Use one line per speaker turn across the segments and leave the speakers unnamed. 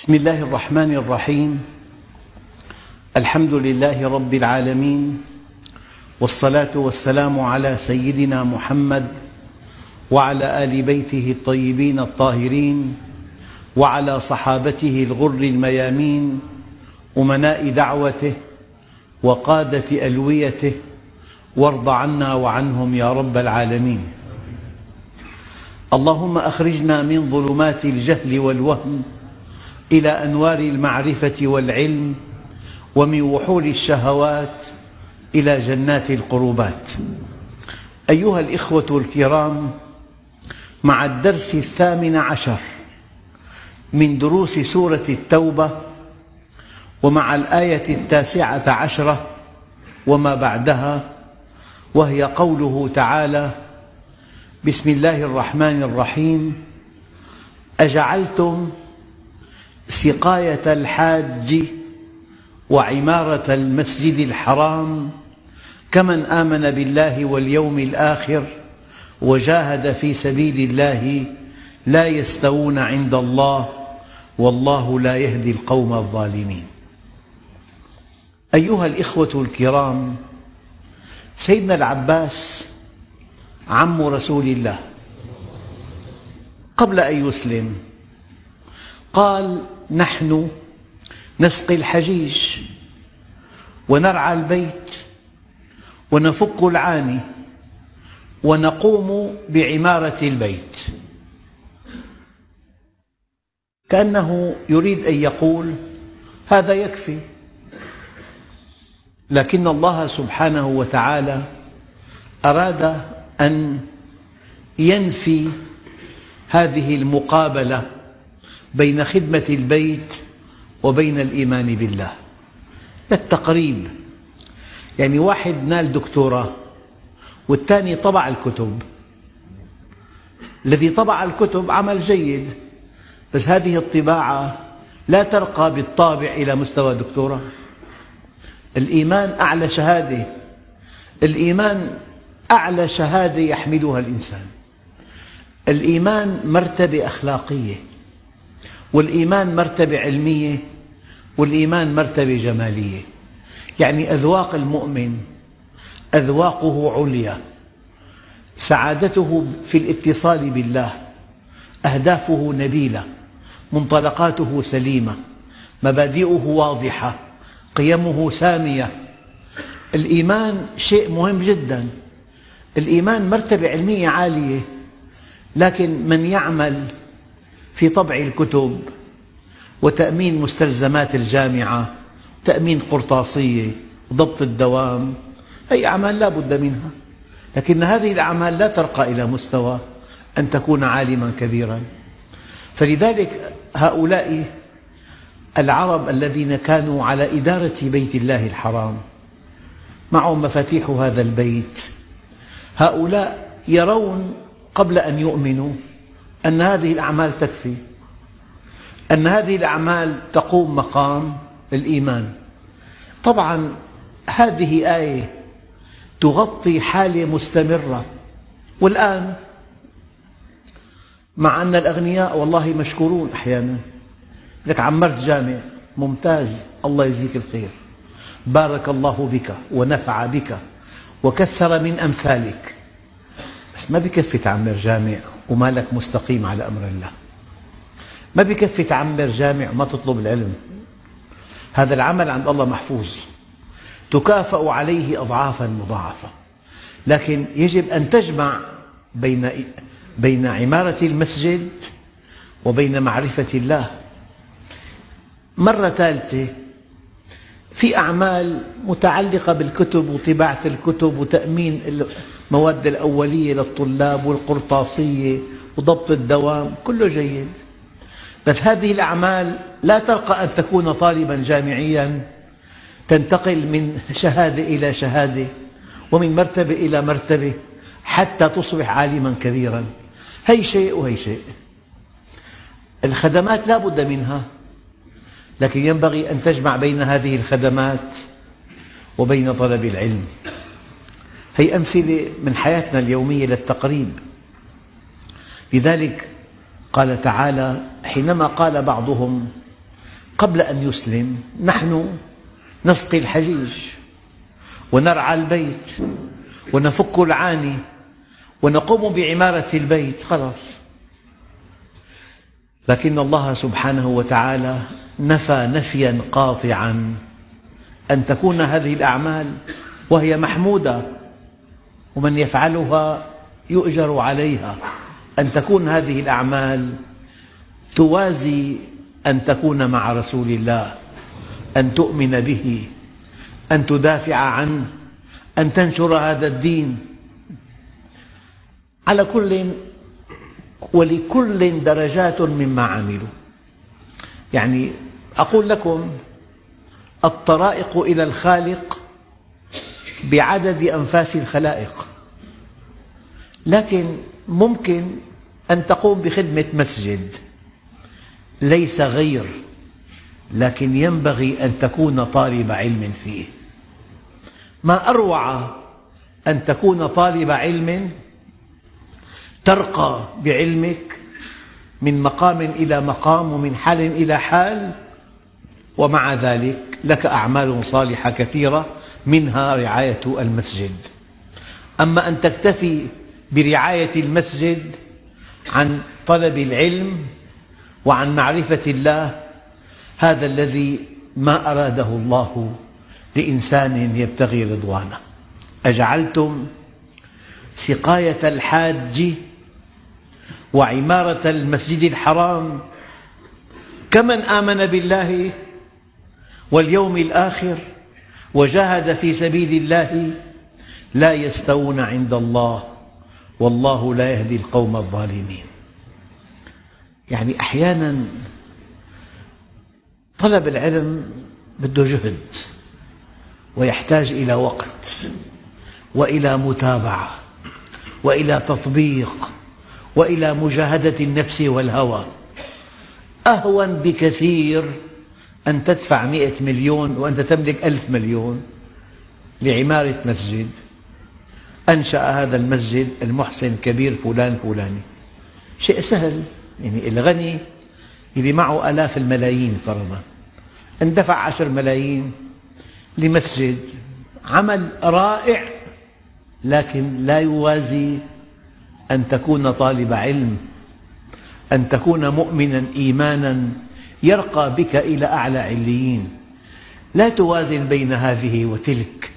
بسم الله الرحمن الرحيم. الحمد لله رب العالمين والصلاة والسلام على سيدنا محمد وعلى آل بيته الطيبين الطاهرين وعلى صحابته الغر الميامين أمناء دعوته وقادة ألويته وارض عنا وعنهم يا رب العالمين. اللهم أخرجنا من ظلمات الجهل والوهم إلى أنوار المعرفة والعلم ومن وحول الشهوات إلى جنات القربات. أيها الإخوة الكرام مع الدرس الثامن عشر من دروس سورة التوبة ومع الآية التاسعة عشرة وما بعدها وهي قوله تعالى بسم الله الرحمن الرحيم أجعلتم سقاية الحاج وعمارة المسجد الحرام كمن آمن بالله واليوم الآخر وجاهد في سبيل الله لا يستوون عند الله والله لا يهدي القوم الظالمين. أيها الإخوة الكرام سيدنا العباس عم رسول الله قبل أن يسلم قال نحن نسقي الحجيج ونرعى البيت ونفك العاني ونقوم بعمارة البيت. كأنه يريد أن يقول هذا يكفي لكن الله سبحانه وتعالى أراد أن ينفي هذه المقابلة. بين خدمة البيت وبين الإيمان بالله. للتقريب يعني واحد نال دكتوراه والثاني طبع الكتب. الذي طبع الكتب عمل جيد بس هذه الطباعة لا ترقى بالطابع إلى مستوى دكتوراه الإيمان أعلى شهادة. الإيمان أعلى شهادة يحملها الإنسان. الإيمان مرتبة أخلاقية. والإيمان مرتبة علمية والإيمان مرتبة جمالية. يعني أذواق المؤمن أذواقه عليا. سعادته في الاتصال بالله أهدافه نبيلة منطلقاته سليمة مبادئه واضحة قيمه سامية. الإيمان شيء مهم جدا. الإيمان مرتبة علمية عالية لكن من يعمل في طبع الكتب وتأمين مستلزمات الجامعة تأمين قرطاسية ضبط الدوام هي أعمال لا بد منها. لكن هذه الأعمال لا ترقى إلى مستوى أن تكون عالما كبيرا. فلذلك هؤلاء العرب الذين كانوا على إدارة بيت الله الحرام معهم مفاتيح هذا البيت هؤلاء يرون قبل أن يؤمنوا أن هذه الأعمال تكفي. أن هذه الأعمال تقوم مقام الإيمان. طبعا هذه آية تغطي حالة مستمرة. والآن مع أن الأغنياء والله مشكورون أحيانا. لك عمرت جامع ممتاز الله يجزيك الخير. بارك الله بك ونفع بك وكثر من أمثالك. بس ما بكفي تعمر جامع. ومالك مستقيم على أمر الله. ما بكفي تعمر جامع وما تطلب العلم. هذا العمل عند الله محفوظ. تكافأ عليه أضعافا مضاعفة لكن يجب أن تجمع بين بين عمارة المسجد وبين معرفة الله. مرة ثالثة في أعمال متعلقة بالكتب وطباعة الكتب وتأمين المواد الأولية للطلاب والقرطاسية وضبط الدوام كله جيد. بس هذه الأعمال لا ترقى أن تكون طالبا جامعيا تنتقل من شهادة إلى شهادة ومن مرتبة إلى مرتبة حتى تصبح عالما كبيرا. هي شيء وهي شيء. الخدمات لا بد منها لكن ينبغي أن تجمع بين هذه الخدمات وبين طلب العلم. هي أمثلة من حياتنا اليومية للتقريب. لذلك قال تعالى حينما قال بعضهم قبل أن يسلم نحن نسقي الحجيج ونرعى البيت ونفك العاني ونقوم بعمارة البيت. خلاص. لكن الله سبحانه وتعالى نفى نفيا قاطعا أن تكون هذه الأعمال وهي محمودة. ومن يفعلها يؤجر عليها. أن تكون هذه الأعمال توازي أن تكون مع رسول الله أن تؤمن به أن تدافع عنه أن تنشر هذا الدين. على كل ولكل درجات مما عملوا. يعني أقول لكم الطرائق إلى الخالق بعدد أنفاس الخلائق. لكن ممكن أن تقوم بخدمة مسجد. ليس غير لكن ينبغي أن تكون طالب علم فيه. ما أروع أن تكون طالب علم ترقى بعلمك من مقام إلى مقام ومن حال إلى حال ومع ذلك لك أعمال صالحة كثيرة. منها رعاية المسجد. أما أن تكتفي برعاية المسجد عن طلب العلم وعن معرفة الله هذا الذي ما أراده الله لإنسان يبتغي رضوانه. أجعلتم سقاية الحاج وعمارة المسجد الحرام كمن آمن بالله واليوم الآخر وجاهد في سبيل الله لا يستوون عند الله والله لا يهدي القوم الظالمين. يعني أحيانا طلب العلم بده جهد ويحتاج إلى وقت وإلى متابعة وإلى تطبيق وإلى مجاهدة النفس والهوى. أهون بكثير أن تدفع مئة مليون وأنت تملك ألف مليون لعمارة مسجد. أنشأ هذا المسجد المحسن كبير فلان فلاني. شيء سهل يعني الغني اللي معه آلاف الملايين فرضا. اندفع عشر ملايين لمسجد. عمل رائع لكن لا يوازي أن تكون طالب علم أن تكون مؤمنا إيمانا يرقى بك إلى أعلى عليين. لا توازن بين هذه وتلك.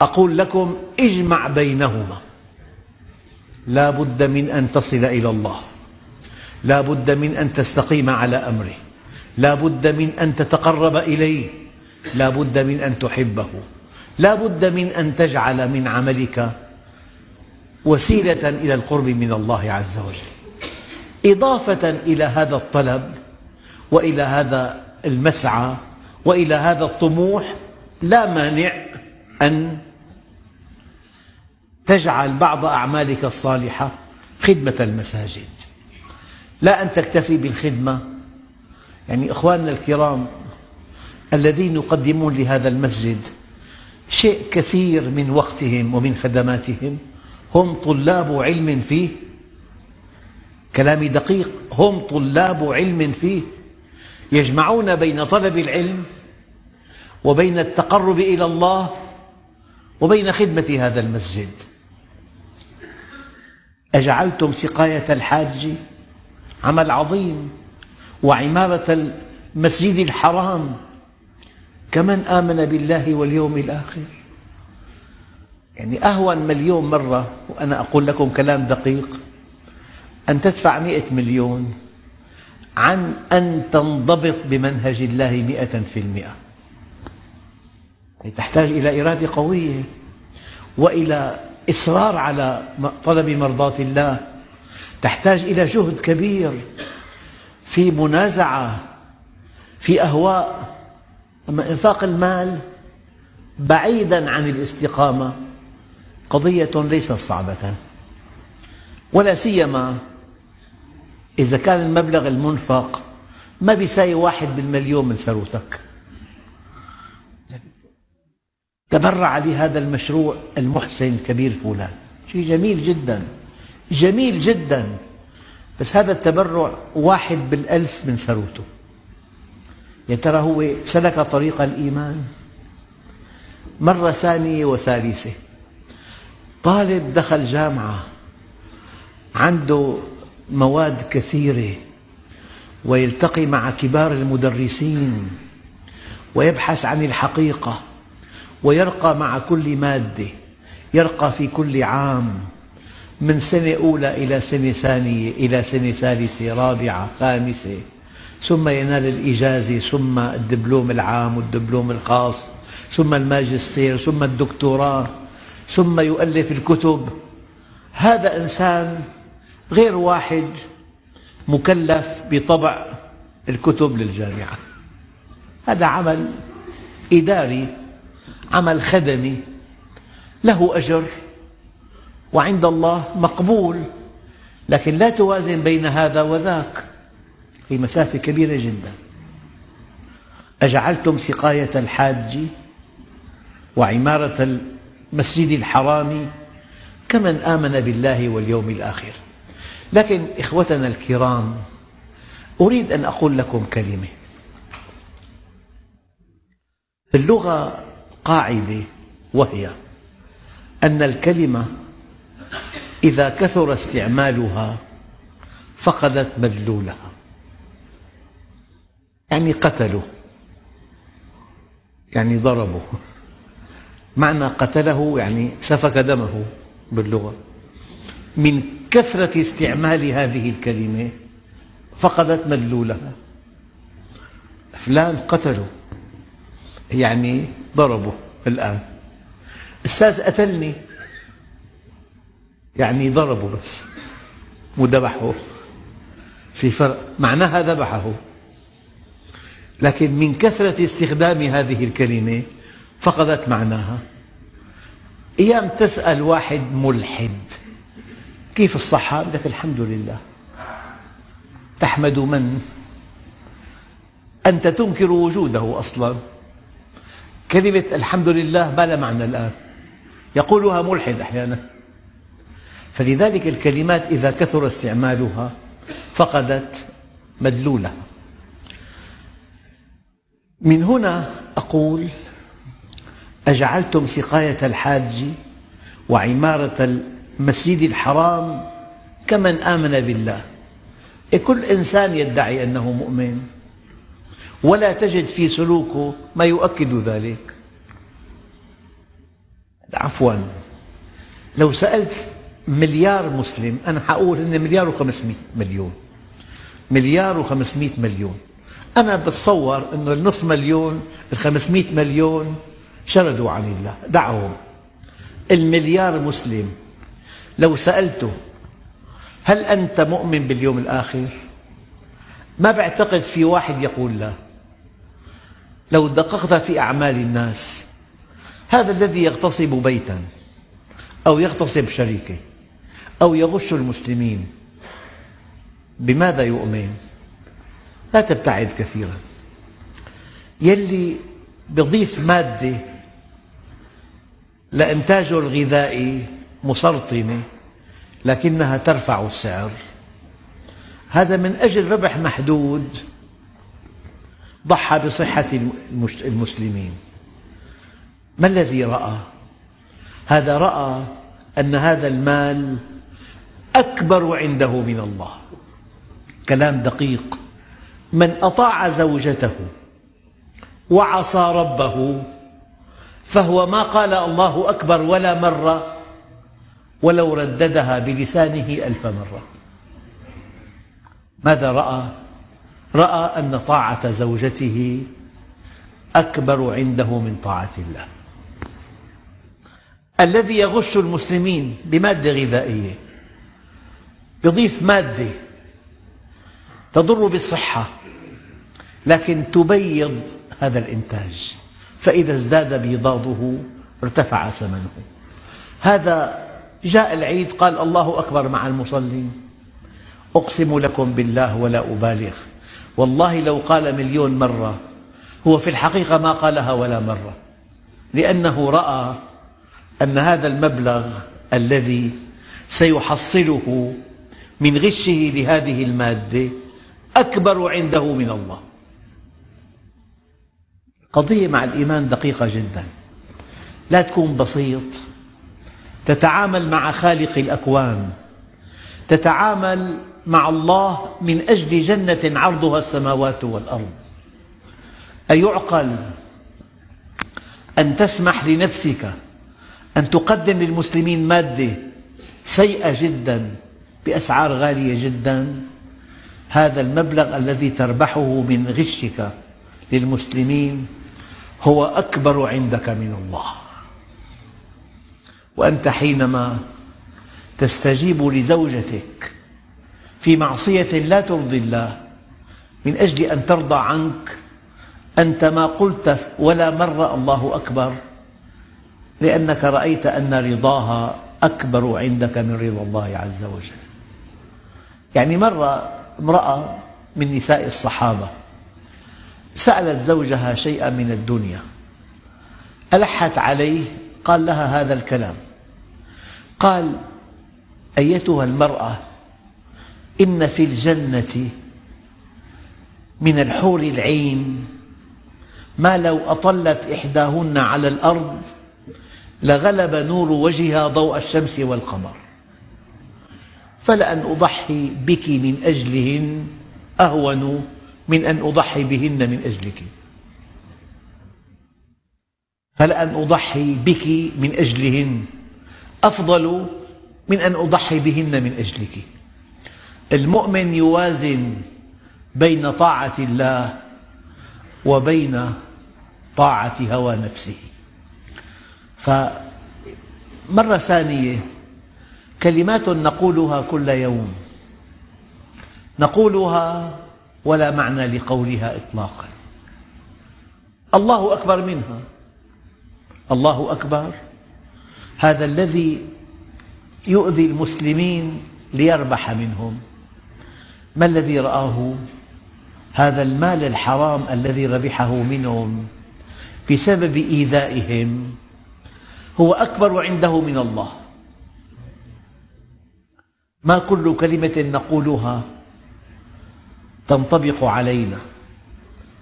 أقول لكم اجمع بينهما. لا بد من أن تصل إلى الله. لا بد من أن تستقيم على أمره. لا بد من أن تتقرب إليه. لا بد من أن تحبه. لا بد من أن تجعل من عملك وسيلة إلى القرب من الله عز وجل. إضافة إلى هذا الطلب وإلى هذا المسعى وإلى هذا الطموح لا مانع أن تجعل بعض أعمالك الصالحة خدمة المساجد. لا أن تكتفي بالخدمة. يعني إخواننا الكرام الذين يقدمون لهذا المسجد شيء كثير من وقتهم ومن خدماتهم. هم طلاب علم فيه. كلامي دقيق. هم طلاب علم فيه. يجمعون بين طلب العلم وبين التقرب إلى الله وبين خدمة هذا المسجد. أجعلتم سقاية الحاج عمل عظيم وعمارة المسجد الحرام كمن آمن بالله واليوم الآخر. يعني أهون مليون مرة وأنا أقول لكم كلام دقيق أن تدفع مئة مليون. عن أن تنضبط بمنهج الله مئة في المئة. تحتاج إلى إرادة قوية وإلى إصرار على طلب مرضاة الله. تحتاج إلى جهد كبير في منازعة في أهواء. أما إنفاق المال بعيدا عن الاستقامة قضية ليست صعبة ولا سيما إذا كان المبلغ المنفق ما بيساوي واحد بالمليون من ثروتك. تبرع لهذا المشروع المحسن كبير فلان. شيء جميل جدا. جميل جدا. بس هذا التبرع واحد بالألف من ثروته. يا ترى هو سلك طريق الإيمان؟ مرة ثانية وثالثة. طالب دخل جامعة. عنده مواد كثيرة ويلتقي مع كبار المدرسين ويبحث عن الحقيقة ويرقى مع كل مادة يرقى في كل عام من سنة أولى إلى سنة ثانية إلى سنة ثالثة رابعة خامسة ثم ينال الإجازة ثم الدبلوم العام والدبلوم الخاص ثم الماجستير ثم الدكتوراه ثم يؤلف الكتب. هذا إنسان غير واحد مكلف بطبع الكتب للجامعة. هذا عمل إداري عمل خدمي له أجر وعند الله مقبول لكن لا توازن بين هذا وذاك في مسافة كبيرة جدا. أجعلتم سقاية الحاج وعمارة المسجد الحرام كمن آمن بالله واليوم الآخر. لكن إخوتنا الكرام أريد أن أقول لكم كلمة. في اللغة قاعدة وهي أن الكلمة إذا كثر استعمالها فقدت مدلولها يعني قتلوا يعني ضربوا. معنى قتله يعني سفك دمه باللغة. من كثرة استعمال هذه الكلمة فقدت مدلولها. فلان قتله يعني ضربه الآن. أستاذ قتلني يعني ضربه بس وذبحه في فرق معناها ذبحه. لكن من كثرة استخدام هذه الكلمة فقدت معناها. أيام تسأل واحد ملحد كيف الصحة؟ لك الحمد لله. تحمد من؟ أنت تنكر وجوده أصلا. كلمة الحمد لله ما لها معنى الآن؟ يقولها ملحد أحيانا. فلذلك الكلمات إذا كثر استعمالها فقدت مدلولها. من هنا أقول أجعلتم سقاية الحاج وعمارة المسجد الحرام كمن آمن بالله. كل إنسان يدعي أنه مؤمن ولا تجد في سلوكه ما يؤكد ذلك. عفوا لو سألت مليار مسلم أنا حقول إن مليار وخمسمائة مليون. مليار وخمسمائة مليون. أنا بتصور أنه النصف مليون الخمسمائة مليون شردوا عن الله دعهم. المليار مسلم لو سألته هل أنت مؤمن باليوم الآخر؟ ما بعتقد في واحد يقول لا لو دققت في أعمال الناس هذا الذي يغتصب بيتا أو يغتصب شركة أو يغش المسلمين بماذا يؤمن؟ لا تبتعد كثيرا يلي يضيف مادة لإنتاجه الغذائي مسرطنة لكنها ترفع السعر. هذا من أجل ربح محدود ضحى بصحة المسلمين. ما الذي رأى؟ هذا رأى أن هذا المال أكبر عنده من الله. كلام دقيق. من أطاع زوجته وعصى ربه فهو ما قال الله أكبر ولا مرة ولو رددها بلسانه ألف مرة. ماذا رأى؟ رأى أن طاعة زوجته أكبر عنده من طاعة الله. الذي يغش المسلمين بمادة غذائية يضيف مادة تضر بالصحة لكن تبيض هذا الإنتاج فإذا ازداد بيضاضه ارتفع ثمنه. هذا جاء العيد قال الله أكبر مع المصلين. أقسم لكم بالله ولا أبالغ. والله لو قال مليون مرة هو في الحقيقة ما قالها ولا مرة. لأنه رأى أن هذا المبلغ الذي سيحصله من غشه لهذه المادة أكبر عنده من الله. قضية مع الإيمان دقيقة جدا. لا تكون بسيط. تتعامل مع خالق الأكوان. تتعامل مع الله من أجل جنة عرضها السماوات والأرض. أيعقل أن تسمح لنفسك أن تقدم للمسلمين مادة سيئة جدا بأسعار غالية جدا. هذا المبلغ الذي تربحه من غشك للمسلمين هو أكبر عندك من الله. وأنت حينما تستجيب لزوجتك في معصية لا ترضي الله من أجل أن ترضى عنك أنت ما قلت ولا مرة الله أكبر لأنك رأيت أن رضاها أكبر عندك من رضا الله عز وجل. يعني مرة امرأة من نساء الصحابة سألت زوجها شيئا من الدنيا ألحت عليه قال لها هذا الكلام قال أيتها المرأة إن في الجنة من الحور العين ما لو أطلت إحداهن على الأرض لغلب نور وجهها ضوء الشمس والقمر. فلأن أضحي بك من أجلهن أهون من أن أضحي بهن من أجلك. فلأن أضحي بك من أجلهن أفضل من أن أضحي بهن من أجلك. المؤمن يوازن بين طاعة الله وبين طاعة هوى نفسه. فمرة ثانية كلمات نقولها كل يوم. نقولها ولا معنى لقولها إطلاقا. الله أكبر منها. الله أكبر هذا الذي يؤذي المسلمين ليربح منهم. ما الذي رآه؟ هذا المال الحرام الذي ربحه منهم بسبب إيذائهم. هو أكبر عنده من الله. ما كل كلمة نقولها تنطبق علينا.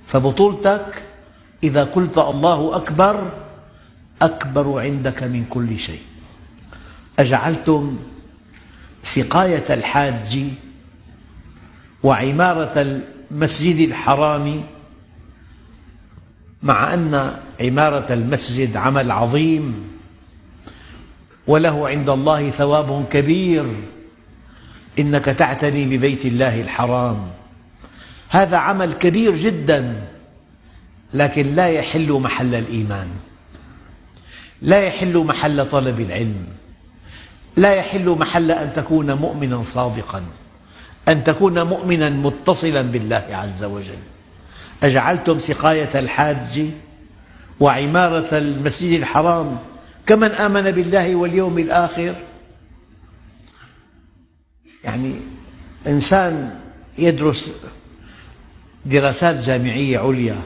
فبطولتك إذا قلت الله أكبر أكبر عندك من كل شيء. أجعلتم سقاية الحاج وعمارة المسجد الحرام مع أن عمارة المسجد عمل عظيم وله عند الله ثواب كبير إنك تعتني ببيت الله الحرام. هذا عمل كبير جدا لكن لا يحل محل الإيمان. لا يحل محل طلب العلم. لا يحل محل أن تكون مؤمنا صادقا أن تكون مؤمنا متصلا بالله عز وجل. أجعلتم سقاية الحاج وعمارة المسجد الحرام كمن آمن بالله واليوم الآخر؟ يعني إنسان يدرس دراسات جامعية عليا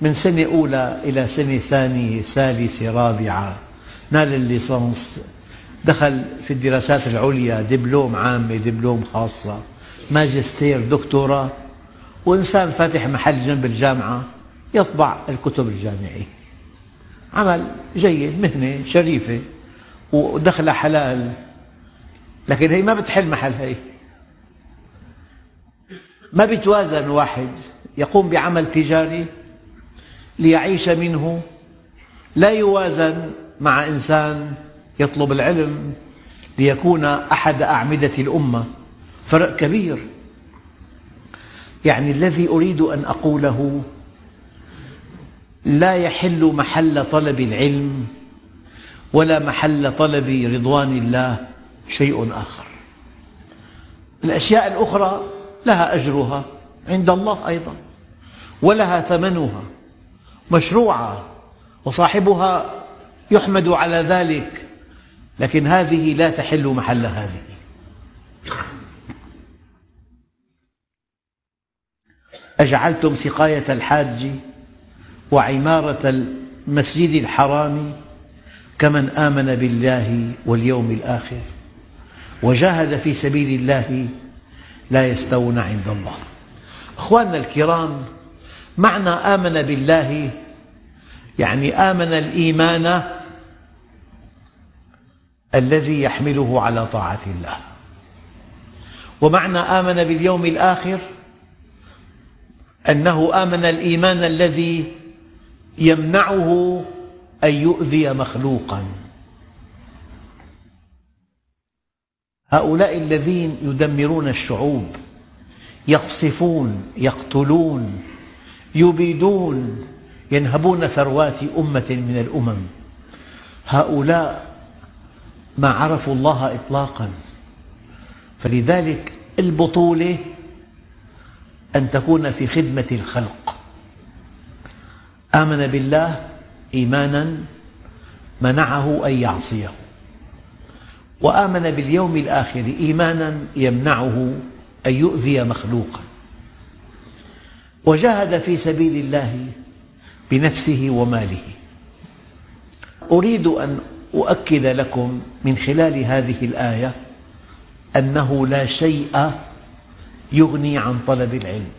من سنة أولى إلى سنة ثانية ثالثة رابعة. نال الليسانس. دخل في الدراسات العليا دبلوم عامة دبلوم خاصة. ماجستير دكتوراه. وإنسان فاتح محل جنب الجامعة يطبع الكتب الجامعية. عمل جيد مهنة شريفة. ودخلها حلال. لكن هي ما بتحل محل هي. ما بيتوازن واحد. يقوم بعمل تجاري. ليعيش منه. لا يوازن مع إنسان يطلب العلم ليكون أحد أعمدة الأمة. فرق كبير. يعني الذي أريد أن أقوله لا يحل محل طلب العلم ولا محل طلب رضوان الله شيء آخر. الأشياء الأخرى لها أجرها عند الله أيضا ولها ثمنها. مشروعة وصاحبها يحمد على ذلك لكن هذه لا تحل محل هذه. أجعلتم سقاية الحاج وعمارة المسجد الحرام كمن آمن بالله واليوم الآخر وجاهد في سبيل الله لا يستوون عند الله. أخواننا الكرام معنى آمن بالله يعني آمن الإيمان الذي يحمله على طاعة الله. ومعنى آمن باليوم الآخر أنه آمن الإيمان الذي يمنعه أن يؤذي مخلوقاً. هؤلاء الذين يدمرون الشعوب يقصفون يقتلون يبيدون ينهبون ثروات أمة من الأمم. هؤلاء ما عرفوا الله إطلاقا. فلذلك البطولة أن تكون في خدمة الخلق. آمن بالله إيمانا منعه أن يعصيه. وآمن باليوم الآخر إيمانا يمنعه أن يؤذي مخلوقا. وجاهد في سبيل الله بنفسه وماله. أريد أن أؤكد لكم من خلال هذه الآية أنه لا شيء يغني عن طلب العلم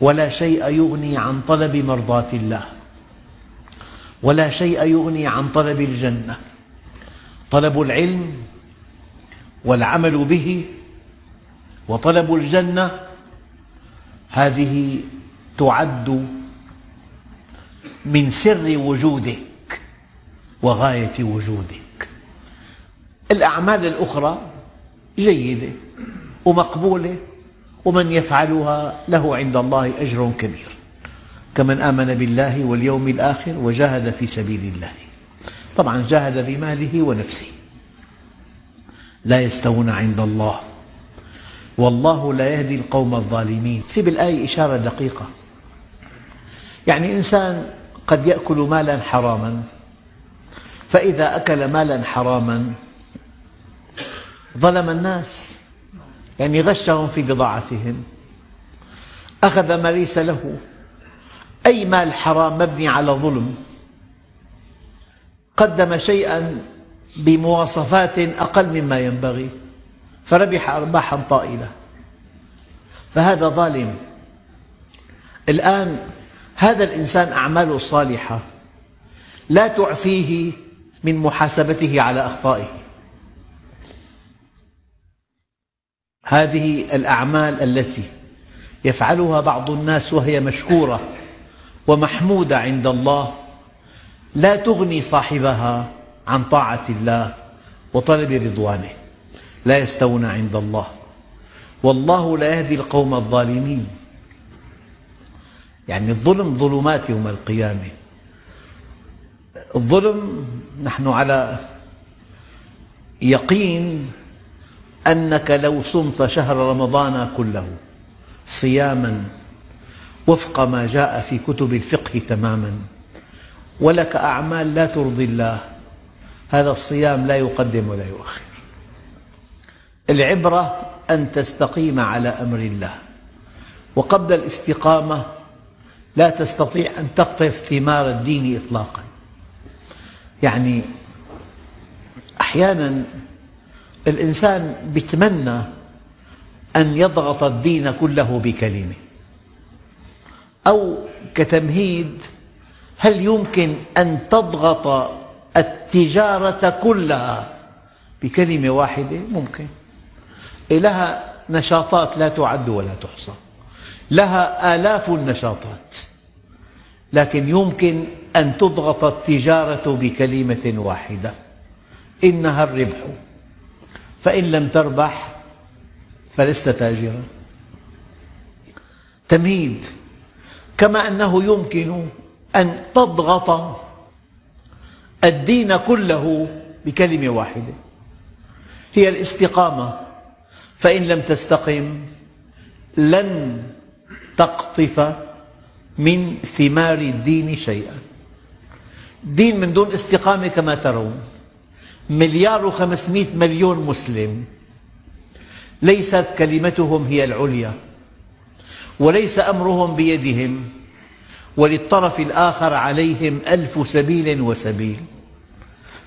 ولا شيء يغني عن طلب مرضاة الله ولا شيء يغني عن طلب الجنة. طلب العلم والعمل به وطلب الجنة هذه تعد من سر وجودك وغاية وجودك. الأعمال الأخرى جيدة ومقبولة ومن يفعلها له عند الله أجر كبير. كمن آمن بالله واليوم الآخر وجاهد في سبيل الله. طبعا جاهد بماله ونفسه. لا يستوون عند الله. والله لا يهدي القوم الظالمين. في بالآية إشارة دقيقة. يعني إنسان قد يأكل مالا حراما فإذا أكل مالا حراما ظلم الناس يعني غشهم في بضاعتهم أخذ ما ليس له أي مال حرام مبني على ظلم؟ قدم شيئا بمواصفات أقل مما ينبغي فربح أرباحا طائلة. فهذا ظالم. الآن هذا الإنسان أعماله الصالحة لا تعفيه من محاسبته على أخطائه. هذه الأعمال التي يفعلها بعض الناس وهي مشكورة ومحمودة عند الله لا تغني صاحبها عن طاعة الله وطلب رضوانه لا يستوون عند الله. والله لا يهدي القوم الظالمين. يعني الظلم ظلمات يوم القيامة. الظلم نحن على يقين أنك لو صمت شهر رمضان كله صياما وفق ما جاء في كتب الفقه تماما. ولك أعمال لا ترضي الله. هذا الصيام لا يقدم ولا يؤخر. العبرة أن تستقيم على أمر الله. وقبل الاستقامة لا تستطيع أن تقطف ثمار الدين إطلاقا. يعني أحيانا الإنسان يتمنى أن يضغط الدين كله بكلمة أو كتمهيد هل يمكن أن تضغط التجارة كلها بكلمة واحدة؟ ممكن. لها نشاطات لا تعد ولا تحصى. لها آلاف النشاطات لكن يمكن أن تضغط التجارة بكلمة واحدة إنها الربح. فإن لم تربح فلست تاجرا. تمهيد كما أنه يمكن أن تضغط الدين كله بكلمة واحدة هي الاستقامة. فإن لم تستقم لن تقطف من ثمار الدين شيئا. دين من دون استقامة كما ترون. مليار وخمسمئة مليون مسلم. ليست كلمتهم هي العليا. وليس أمرهم بيدهم. وللطرف الآخر عليهم ألف سبيل وسبيل.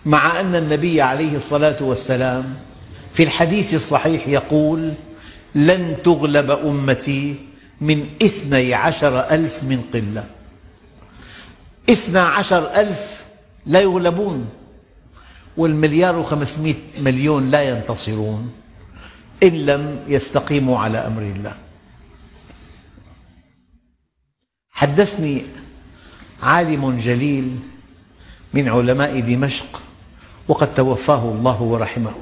مع أن النبي عليه الصلاة والسلام في الحديث الصحيح يقول لن تغلب أمتي من اثني عشر ألف من قلة. اثنى عشر ألف لا يغلبون والمليار وخمسمائة مليون لا ينتصرون إن لم يستقيموا على أمر الله. حدثني عالم جليل من علماء دمشق وقد توفاه الله ورحمه.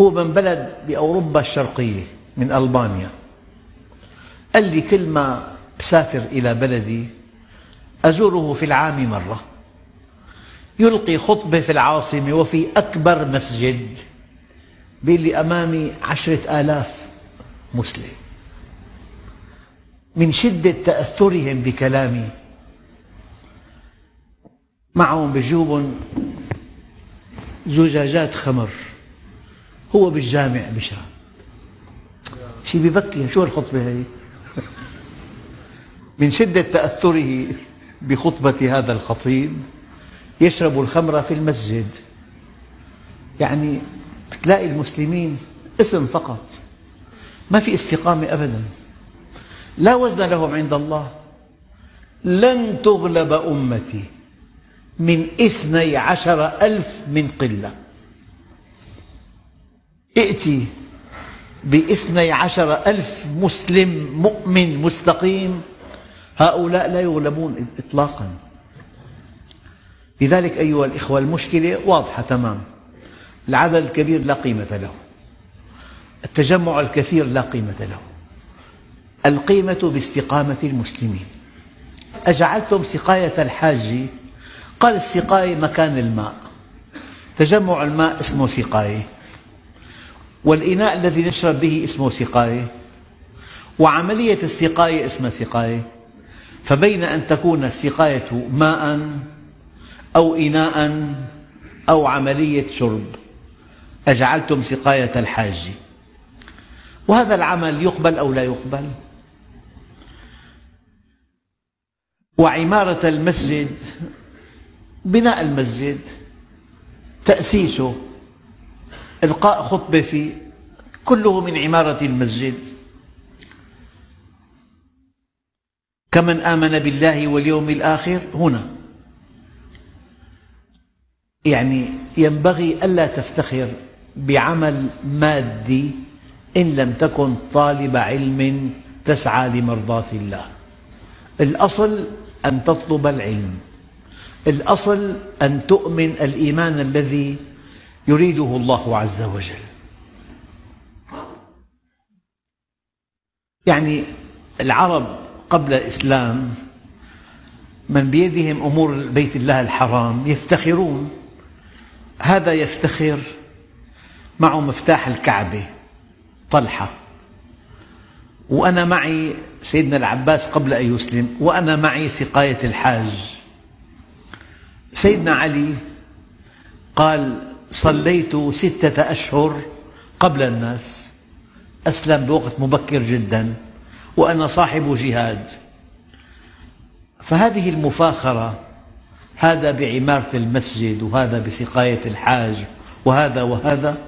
هو من بلد بأوروبا الشرقية من ألبانيا. قال لي كل ما أسافر إلى بلدي أزوره في العام مرة. يلقي خطبة في العاصمة وفي أكبر مسجد. بيقول لي أمامي عشرة آلاف مسلم. من شدة تأثرهم بكلامي. معهم بجيوبهم زجاجات خمر. هو بالجامع بشرب شيء ببكي؟ شو الخطبة هي؟ من شدة تأثره بخطبة هذا الخطيب يشرب الخمر في المسجد. يعني تلاقي المسلمين اسم فقط ما في استقامة أبدا. لا وزن لهم عند الله. لن تغلب أمتي من اثني عشر ألف من قلة. ائتي باثني عشر ألف مسلم مؤمن مستقيم هؤلاء لا يغلبون إطلاقا. لذلك أيها الإخوة المشكلة واضحة تمام. العدد الكبير لا قيمة له. التجمع الكثير لا قيمة له. القيمة باستقامة المسلمين. أجعلتم سقاية الحاج؟ قال السقاية مكان الماء. تجمع الماء اسمه سقاية والإناء الذي نشرب به اسمه سقاية وعملية السقاية اسمها سقاية فبين أن تكون السقاية ماء أو إناء أو عملية شرب أجعلتم سقاية الحاج. وهذا العمل يقبل أو لا يقبل؟ وعمارة المسجد بناء المسجد تأسيسه إلقاء خطبة فيه كله من عمارة المسجد. كمن آمن بالله واليوم الآخر هنا. يعني ينبغي ألا تفتخر بعمل مادي إن لم تكن طالب علم تسعى لمرضاة الله. الأصل أن تطلب العلم. الأصل أن تؤمن الإيمان الذي يريده الله عز وجل. يعني العرب قبل الإسلام من بيدهم أمور بيت الله الحرام يفتخرون. هذا يفتخر معه مفتاح الكعبة طلحة. وأنا معي سيدنا العباس قبل أن يسلم وأنا معي سقاية الحاج. سيدنا علي قال صليت ستة أشهر قبل الناس. أسلم بوقت مبكر جدا وأنا صاحب جهاد. فهذه المفاخرة هذا بعمارة المسجد وهذا بسقاية الحاج وهذا وهذا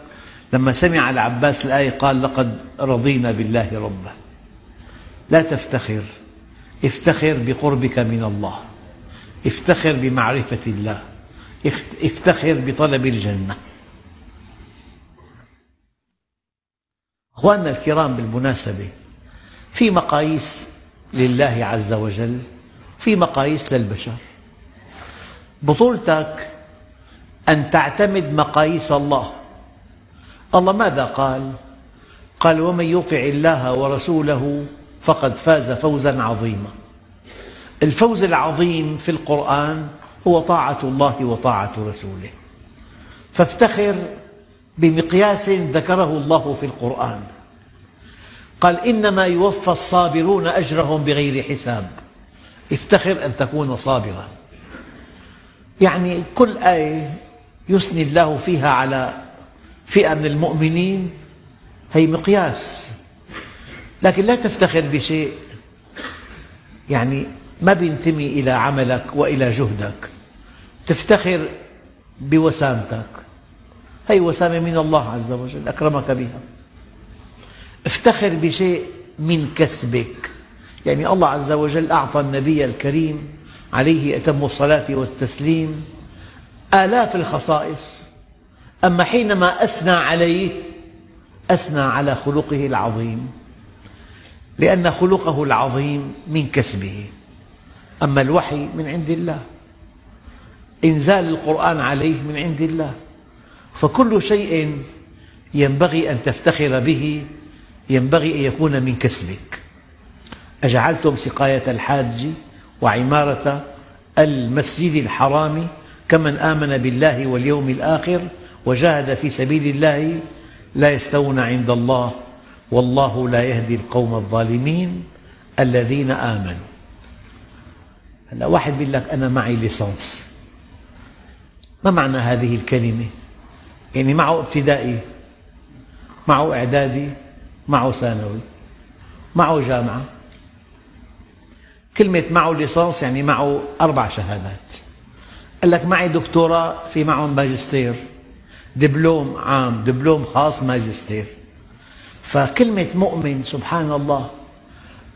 لما سمع العباس الآية قال لقد رضينا بالله ربا لا تفتخر افتخر بقربك من الله افتخر بمعرفة الله. افتخر بطلب الجنة. أخواننا الكرام بالمناسبة في مقاييس لله عز وجل في مقاييس للبشر. بطولتك أن تعتمد مقاييس الله. الله ماذا قال؟ قال ومن يطع الله ورسوله فقد فاز فوزا عظيما. الفوز العظيم في القرآن هو طاعة الله وطاعة رسوله. فافتخر بمقياس ذكره الله في القرآن. قال إنما يوفى الصابرون أجرهم بغير حساب. افتخر أن تكون صابرا. يعني كل آية يثني الله فيها على فئة من المؤمنين هي مقياس. لكن لا تفتخر بشيء. يعني ما بينتمي إلى عملك وإلى جهدك. تفتخر بوسامتك. هي وسامة من الله عز وجل أكرمك بها. افتخر بشيء من كسبك. يعني الله عز وجل أعطى النبي الكريم عليه أتم الصلاة والتسليم آلاف الخصائص. أما حينما أثنى عليه أثنى على خلقه العظيم لأن خلقه العظيم من كسبه. أما الوحي من عند الله. إنزال القرآن عليه من عند الله. فكل شيء ينبغي أن تفتخر به ينبغي أن يكون من كسبك. أجعلتم سقاية الحاج وعمارة المسجد الحرام كمن آمن بالله واليوم الآخر وجاهد في سبيل الله لا يستوون عند الله. والله لا يهدي القوم الظالمين الذين آمنوا. هلا واحد يقول لك أنا معي ليسانس. ما معنى هذه الكلمة؟ يعني معه ابتدائي معه إعدادي معه ثانوي معه جامعة. كلمة معه ليسانس يعني معه أربع شهادات. قال لك معي دكتوراه في معهم ماجستير دبلوم عام دبلوم خاص ماجستير. فكلمة مؤمن سبحان الله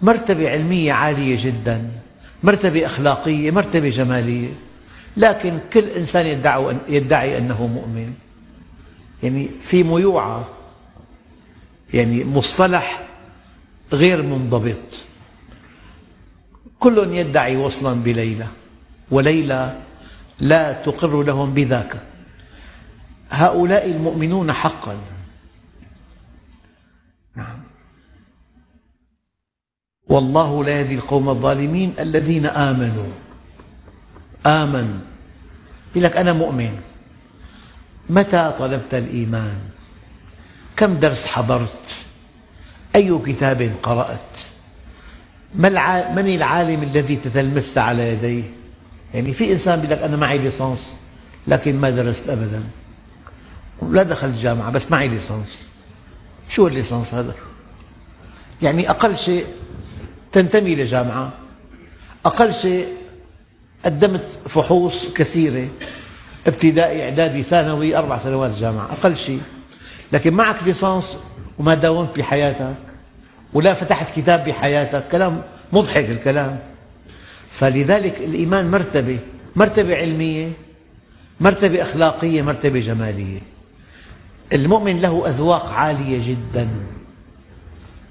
مرتبة علمية عالية جدا. مرتبة أخلاقية مرتبة جمالية. لكن كل إنسان يدعي, أنه مؤمن. يعني في ميوعة. يعني مصطلح غير منضبط. كل يدعي وصلا بليلى. وليلى لا تقر لهم بذاك. هؤلاء المؤمنون حقا. والله لا يهدي القوم الظالمين الذين آمنوا. آمن. يقول لك أنا مؤمن. متى طلبت الإيمان؟ كم درس حضرت؟ أي كتاب قرأت؟ من العالم الذي تتلمست على يديه؟ يعني في إنسان يقول لك أنا معي ليسانس لكن ما درست أبدا. لا دخلت جامعة بس معي ليسانس. شو الليسانس هذا؟ يعني أقل شيء تنتمي لجامعة أقل شيء قدمت فحوص كثيرة. ابتدائي إعدادي ثانوي أربع سنوات جامعة. أقل شيء. لكن معك ليسانس وما داومت بحياتك ولا فتحت كتاب بحياتك. كلام مضحك الكلام. فلذلك الإيمان مرتبة. مرتبة علمية مرتبة أخلاقية مرتبة جمالية. المؤمن له أذواق عالية جدا.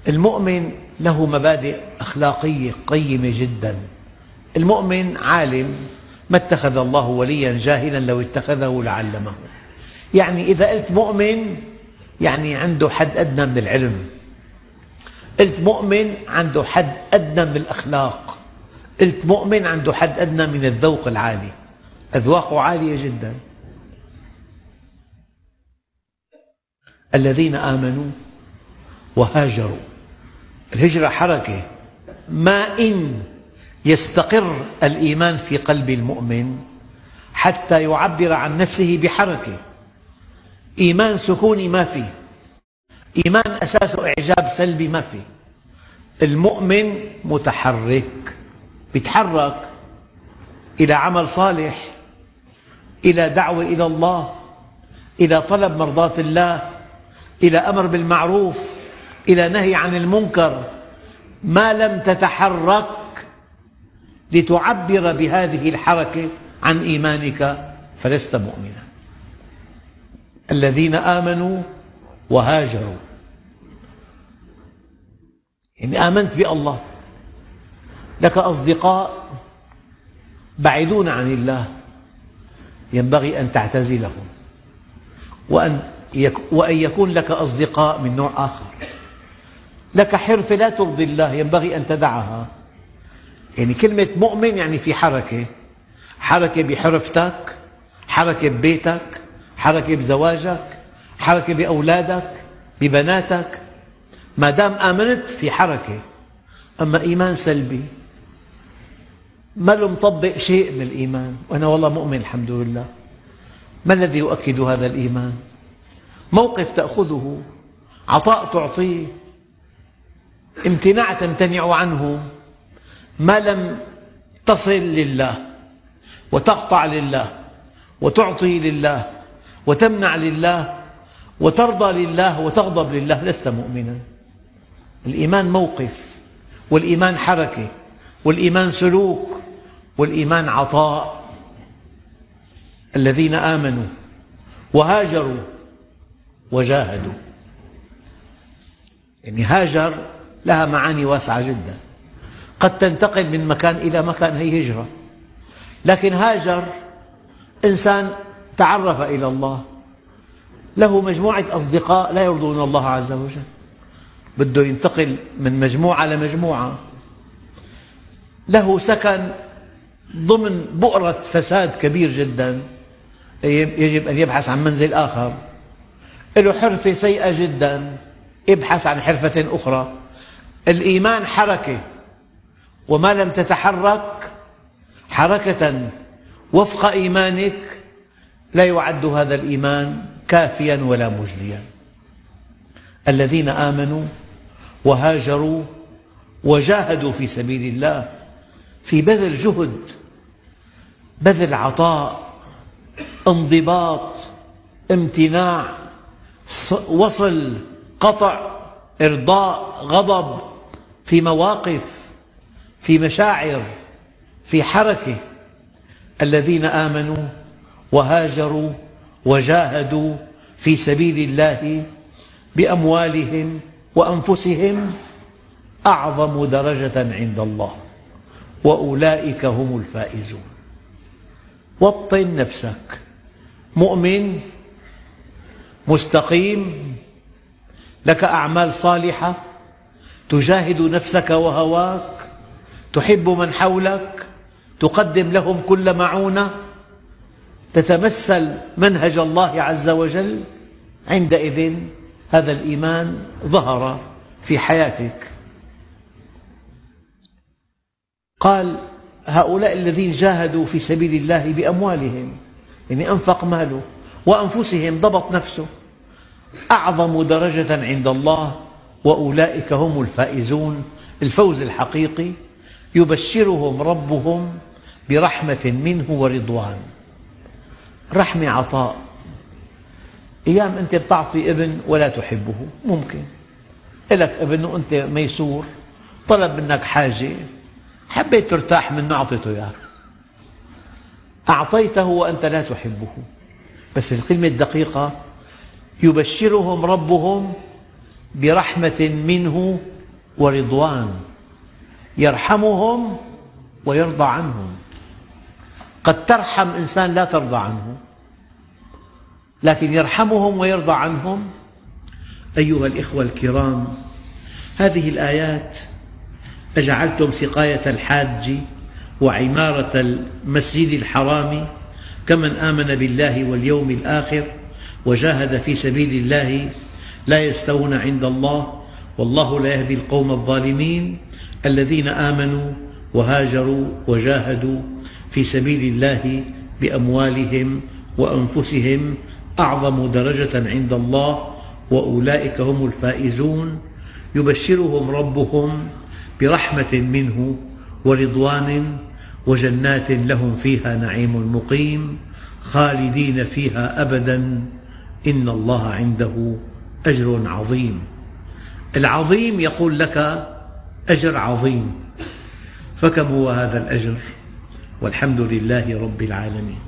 المؤمن له مبادئ أخلاقية قيمة جدا. المؤمن عالم ما اتخذ الله وليا جاهلا لو اتخذه لعلمه. يعني إذا قلت مؤمن يعني عنده حد أدنى من العلم. قلت مؤمن عنده حد أدنى من الأخلاق. قلت مؤمن عنده حد أدنى من الذوق العالي. أذواقه عالية جدا. الذين آمنوا وهاجروا. الهجرة حركة. ما إن يستقر الإيمان في قلب المؤمن حتى يعبر عن نفسه بحركة. إيمان سكوني ما فيه إيمان أساسه إعجاب سلبي ما فيه المؤمن متحرك يتحرك إلى عمل صالح إلى دعوة إلى الله إلى طلب مرضاة الله إلى أمر بالمعروف. إلى نهي عن المنكر ما لم تتحرك لتعبر بهذه الحركة عن إيمانك فلست مؤمنا. الذين آمنوا وهاجروا. يعني آمنت بالله. لك أصدقاء بعيدون عن الله ينبغي أن تعتزلهم وأن يكون لك أصدقاء من نوع آخر. لك حرفة لا ترضي الله ينبغي أن تدعها. يعني كلمة مؤمن يعني في حركة. حركة بحرفتك حركة ببيتك حركة بزواجك حركة بأولادك ببناتك. ما دام آمنت في حركة. أما إيمان سلبي. ما له مطبق شيء من الإيمان وأنا والله مؤمن الحمد لله. ما الذي يؤكد هذا الإيمان؟ موقف تأخذه. عطاء تعطيه. امتناع تمتنع عنه ما لم تصل لله وتقطع لله وتعطي لله وتمنع لله وترضى لله وتغضب لله لست مؤمنا. الإيمان موقف والإيمان حركة والإيمان سلوك والإيمان عطاء. الذين آمنوا وهاجروا وجاهدوا. يعني هاجر لها معاني واسعة جدا. قد تنتقل من مكان إلى مكان هي هجرة. لكن هاجر إنسان تعرف إلى الله. له مجموعة أصدقاء لا يرضون الله عز وجل. بده ينتقل من مجموعة لمجموعة. له سكن ضمن بؤرة فساد كبير جدا. يجب أن يبحث عن منزل آخر. له حرفة سيئة جدا. ابحث عن حرفة أخرى. الإيمان حركة. وما لم تتحرك حركة وفق إيمانك لا يعد هذا الإيمان كافيا ولا مجليا الذين آمنوا وهاجروا وجاهدوا في سبيل الله في بذل جهد بذل عطاء انضباط امتناع وصل قطع إرضاء غضب في مواقف في مشاعر في حركة. الذين آمنوا وهاجروا وجاهدوا في سبيل الله بأموالهم وأنفسهم أعظم درجة عند الله وأولئك هم الفائزون. وطن نفسك. مؤمن مستقيم لك أعمال صالحة تجاهد نفسك وهواك تحب من حولك تقدم لهم كل معونة تتمثل منهج الله عز وجل عندئذ هذا الإيمان ظهر في حياتك. قال هؤلاء الذين جاهدوا في سبيل الله بأموالهم يعني أنفق ماله وأنفسهم ضبط نفسه أعظم درجة عند الله وأولئك هم الفائزون. الفوز الحقيقي يبشرهم ربهم برحمة منه ورضوان. رحمة عطاء. أيام أنت بتعطي ابن ولا تحبه ممكن. لك ابن وأنت ميسور طلب منك حاجة حبيت ترتاح منه أعطيته إياه أعطيته وأنت لا تحبه. بس الكلمة الدقيقة يبشرهم ربهم برحمة منه ورضوان. يرحمهم ويرضى عنهم. قد ترحم إنسان لا ترضى عنه. لكن يرحمهم ويرضى عنهم. أيها الإخوة الكرام هذه الآيات أجعلتم سقاية الحاج وعمارة المسجد الحرام كمن آمن بالله واليوم الآخر وجاهد في سبيل الله لا يستوون عند الله والله لا يهدي القوم الظالمين الذين آمنوا وهاجروا وجاهدوا في سبيل الله بأموالهم وأنفسهم أعظم درجة عند الله وأولئك هم الفائزون يبشرهم ربهم برحمة منه ورضوان وجنات لهم فيها نعيم مقيم خالدين فيها أبدا إن الله عنده أجر عظيم. العظيم يقول لك أجر عظيم. فكم هو هذا الأجر؟ والحمد لله رب العالمين.